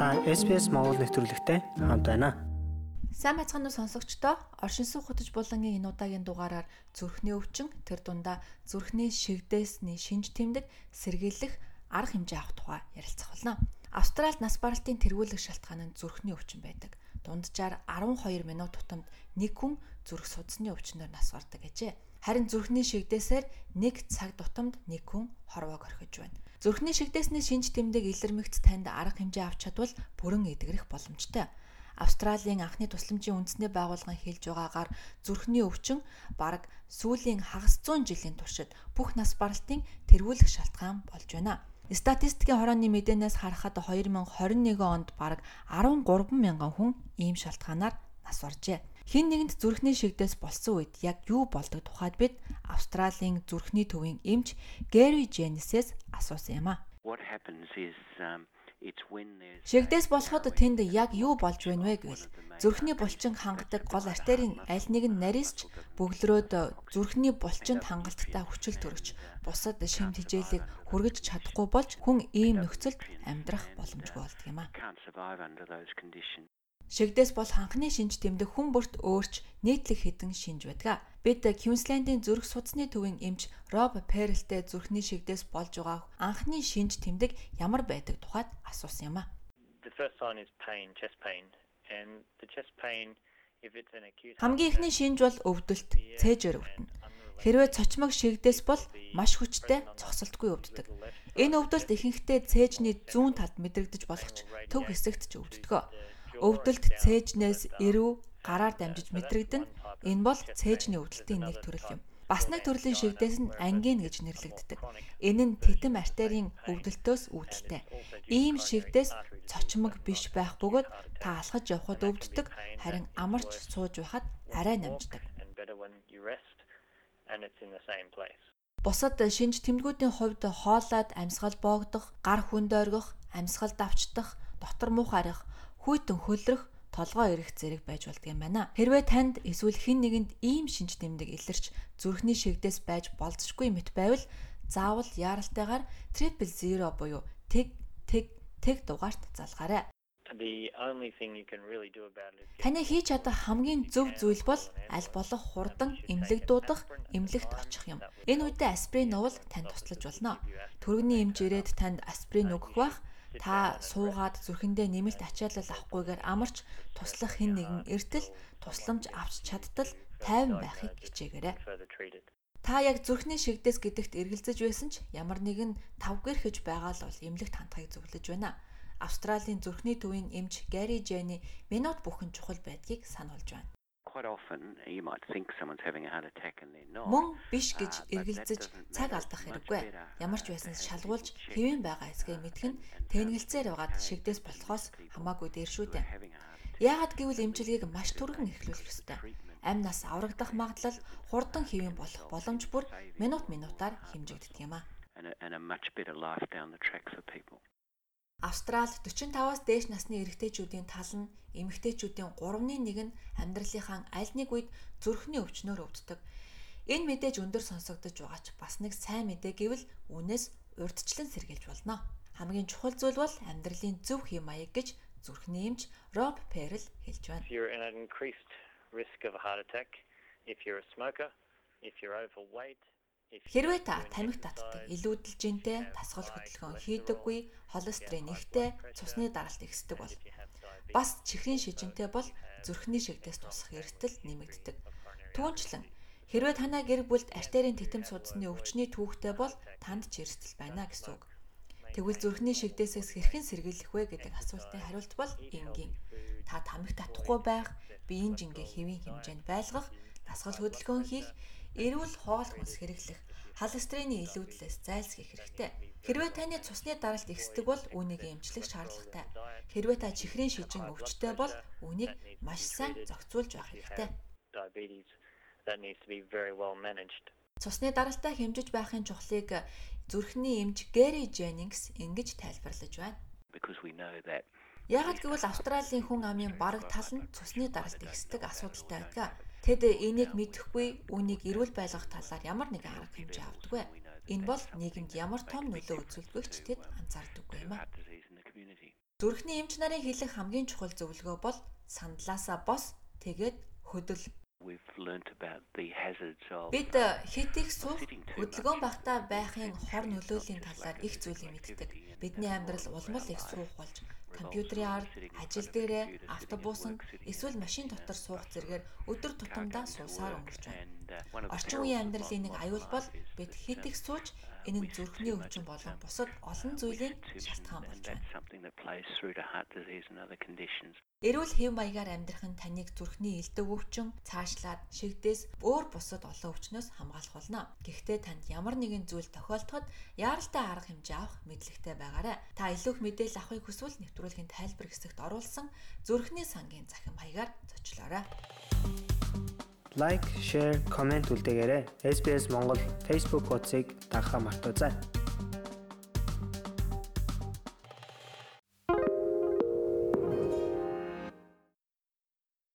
Та SPS Монгол нэвтрүүлэгтэй хамт байна. Сайн байцгаана уу сонсогчдоо? Оршин суух хөтөж булангийн энэ удаагийн дугаараар зүрхний өвчин, тэр дундаа зүрхний шигдээсний шинж тэмдэг, сэргийлэх арга хэмжээ авах тухай ярилцах болно. Австралид нас баралтын тэргүүлэх шалтгаан нь зүрхний өвчин байдаг. Дунджаар 12 минут тутамд нэг хүн зүрх судасны өвчнөөр нас бардаг гэжээ. Харин зүрхний шигдээсээр нэг цаг тутамд нэг хүн хорвоог орхиж байна. Зүрхний шигдээсний шинж тэмдэг илэрмэгц танд арга хэмжээ авч чадвал бүрэн эдгэрэх боломжтой. Австралийн анхны тусламжийн үндэсний байгууллагын хэлж байгаагаар зүрхний өвчин бараг сүүлийн хагас 100 жилийн туршид бүх нас баралтын тэргүүлэх шалтгаан болж байна. Статистикийн хорооны мэдээнээс харахад 2021 онд бараг 13 мянган хүн ийм шалтгаанаар нас баржээ. Хин нэгэнд зүрхний шигдээс болсон үед яг юу болдог тухайд бид Австралийн зүрхний төвийн эмч Гэри Дженнисээс асуусан юм а. Um, Шигдээс болоход тэнд яг юу болж байна вэ гэвэл зүрхний булчин хангадаг гол артерийн аль нэг нь нарийсч бөглөрөөд зүрхний булчинд хангалттай хүчил төрөгч бусад шимт хичээлийг хүргэж чадахгүй болж хүн ийм нөхцөлд амьдрах боломжгүй болдог юм а. Шигдээс бол ханхны шинж тэмдэг хүн бүрт өөрч нийтлэг хэдэн шинж байдаг. Бид Квинслендийн зүрх судасны төвийн эмч Роб Перэлтэй зүрхний шигдээс болж байгаа анхны шинж тэмдэг ямар байдаг тухайд асуусан юм а. Хамгийн ихний шинж бол өвдөлт, цээжээр өвдөнө. Хэрвээ цочмог шигдээс бол маш хүчтэй цогцолтгүй өвддөг. Энэ өвдөлт ихэнхдээ цээжний зүүн талд мэдрэгдэж болох ч төв хэсэгт ч өвддөг. Өвдөлт цээжнээс эрүү гараар дамжиж мэдрэгдэн. Энэ бол цээжний өвдөлтийн нэг төрөл юм. Бас нэг төрлийн шигдээс нь ангин гэж нэрлэгддэг. Энэ нь титэм артерийн өвдөлтөөс үүдэлтэй. Ийм шигдээс цочмог биш байх бөгөөд та алхаж явхад өвддөг, харин амарч сууж байхад арай намждаг. Бусад шинж тэмдгүүдийн хувьд хоолойд амьсгал боогдох, гар хүнд ойргох, амьсгал давчдах, дотор муухай арих, хүйтэн хөлрөх толгоо ирэх зэрэг байж болдго юм байна. Хэрвээ танд эсвэл хэн нэгэнд ийм шинж тэмдэг илэрч зүрхний шигдээс байж болзошгүй мэт байвал заавал яаралтайгаар 000 буюу тэг тэг тэг дугаарт залгаарай. Таны хийж чадах хамгийн зөв зүйл бол аль болох хурдан эмнэлэг дуудах, эмнэлэгт очих юм. Энэ үедээ асприн уул танд туслаж болно. Төрөний эмч ирээд танд асприн өгөх бах та суугаад зүрхэндээ нэмэлт ачаалал авахгүйгээр амарч туслах хэн нэгэн эртэл тусламж авч чадтал тайван байхыг хичээгээрэй. Та яг зүрхний шигдээс гэдэгт эргэлзэж байсан ч ямар нэгэн тавгэрхэж байгаа л бол эмнэлэгт хандхыг зөвлөж байна. Австралийн зүрхний төвийн эмч Гэри Жэни минут бүхэн чухал байдгийг сануулж байна. Мөн биш гэж эргэлзэж цаг алдах хэрэггүй. Ямар ч байсан шалгуулж хэвэн байгаа эсгээ мэдэх нь тэнгэлцээр байгаад шигдээс болохоос хамаагүй дээр шүү дээ. Яагаад гэвэл эмчилгээг маш түргэн эхлүүлэх ёстой. Амь нас аврагдах магадлал хурдан хэвэн болох боломж бүр минут минутаар хэмжигддэг юм а. Австрал 45-аас дээш насны эрэгтэйчүүдийн тал нь эмэгтэйчүүдийн 3-1 нь амьдралынхаа аль нэг үед зүрхний өвчнөөр өвддөг. Энэ мэдээж өндөр сонсогдож байгаа ч бас нэг сайн мэдээ гэвэл үнээс урдчлан сэргийлж болно. Хамгийн чухал зүйл бол амьдралын зөв хэм маяг гэж зүрхний эмч Роб Перл хэлж байна. if you're a smoker, if you're overweight, Хэрвээ та тамхи татдаг, илүүдэлж гинтэй, тасгал хөдөлгөөн хийдэггүй, холестерин ихтэй, цусны даралт ихсдэг бол бас чихрийн шижинтэй бол зүрхний шигдээс тусах эрсдэл нэмэгддэг. Түүнчлэн хэрвээ танаа гэр бүлд артерийн титэм судасны өвчний түүхтэй бол танд ч эрсдэл байна гэсэн үг. Тэгвэл зүрхний шигдээсээс хэрхэн сэргийлэх вэ гэдэг асуултын хариулт бол энгийн. Та тамхи татахгүй байх, биеийн жингээ хэвийн хэмжээнд байлгах, дасгал хөдөлгөөн хийх, эрүүл хоол хүнс хэрэглэх, холестерины илүүдлээс зайлсхийх хэрэгтэй. Хэрвээ таны цусны даралт ихсдэг бол үүнийг эмчлэх шаардлагатай. Хэрвээ та чихрийн шижин өвчтөй бол үүнийг маш сайн зохицуулж байх хэрэгтэй. Цусны даралтаа хэмжиж байхын чухлыг зүрхний эмч Гэри Дженнингс ингэж тайлбарлаж байна. Яагад гэвэл Австралийн хүн амын бараг тал нь цусны даралт ихсдэг асуудалтай байдаг. Тэд энийг мэдэхгүй үүнийг эрүүл байлгах талаар ямар нэгэн арга хэмжээ авдаггүй. Энэ бол нийгэмд ямар том нөлөө үзүүлдэгч тэд анзаардаггүй юм а. Зүрхний эмч нарын хэлэх хамгийн чухал зөвлөгөө бол сандлаасаа бос тэгээд хөдөл Бид хит их суух хөдөлгөөн багтаа байхын хор нөлөөлийн талаар их зүйлийг мэддэг. Бидний амьдрал улмал их суух болж компьютерийн ард, ажил дээрээ, автобусанд эсвэл машин дотор суух зэргээр өдөр тутамдаа суусаар өнгөрч байна. Орчин үеийн амьдралын нэг аюул бол бид хит их сууж энэ нь зүрхний өвчин болон бусад олон зүйлийн шалтгаан болж байна. Plays through to heart disease and other conditions. Эрүүл хэв маягаар амьдрах нь таныг зүрхний элдв өвчин, цаашлаад, шигдээс өөр бусад олон өвчнөөс хамгаалах болно. Гэхдээ танд ямар нэгэн зүйл тохиолдоход яаралтай арга хэмжээ авах мэдлэгтэй байгаарай. Та илүү их мэдээлэл авахыг хүсвэл нэвтрүүлгийн тайлбар хэсэгт оруулсан зүрхний сангийн захин маягаар зочлоорой. Лайк, share, comment үлдээгээрэй. SBS Монгол Facebook хуудсыг дагахаа мартаоцай.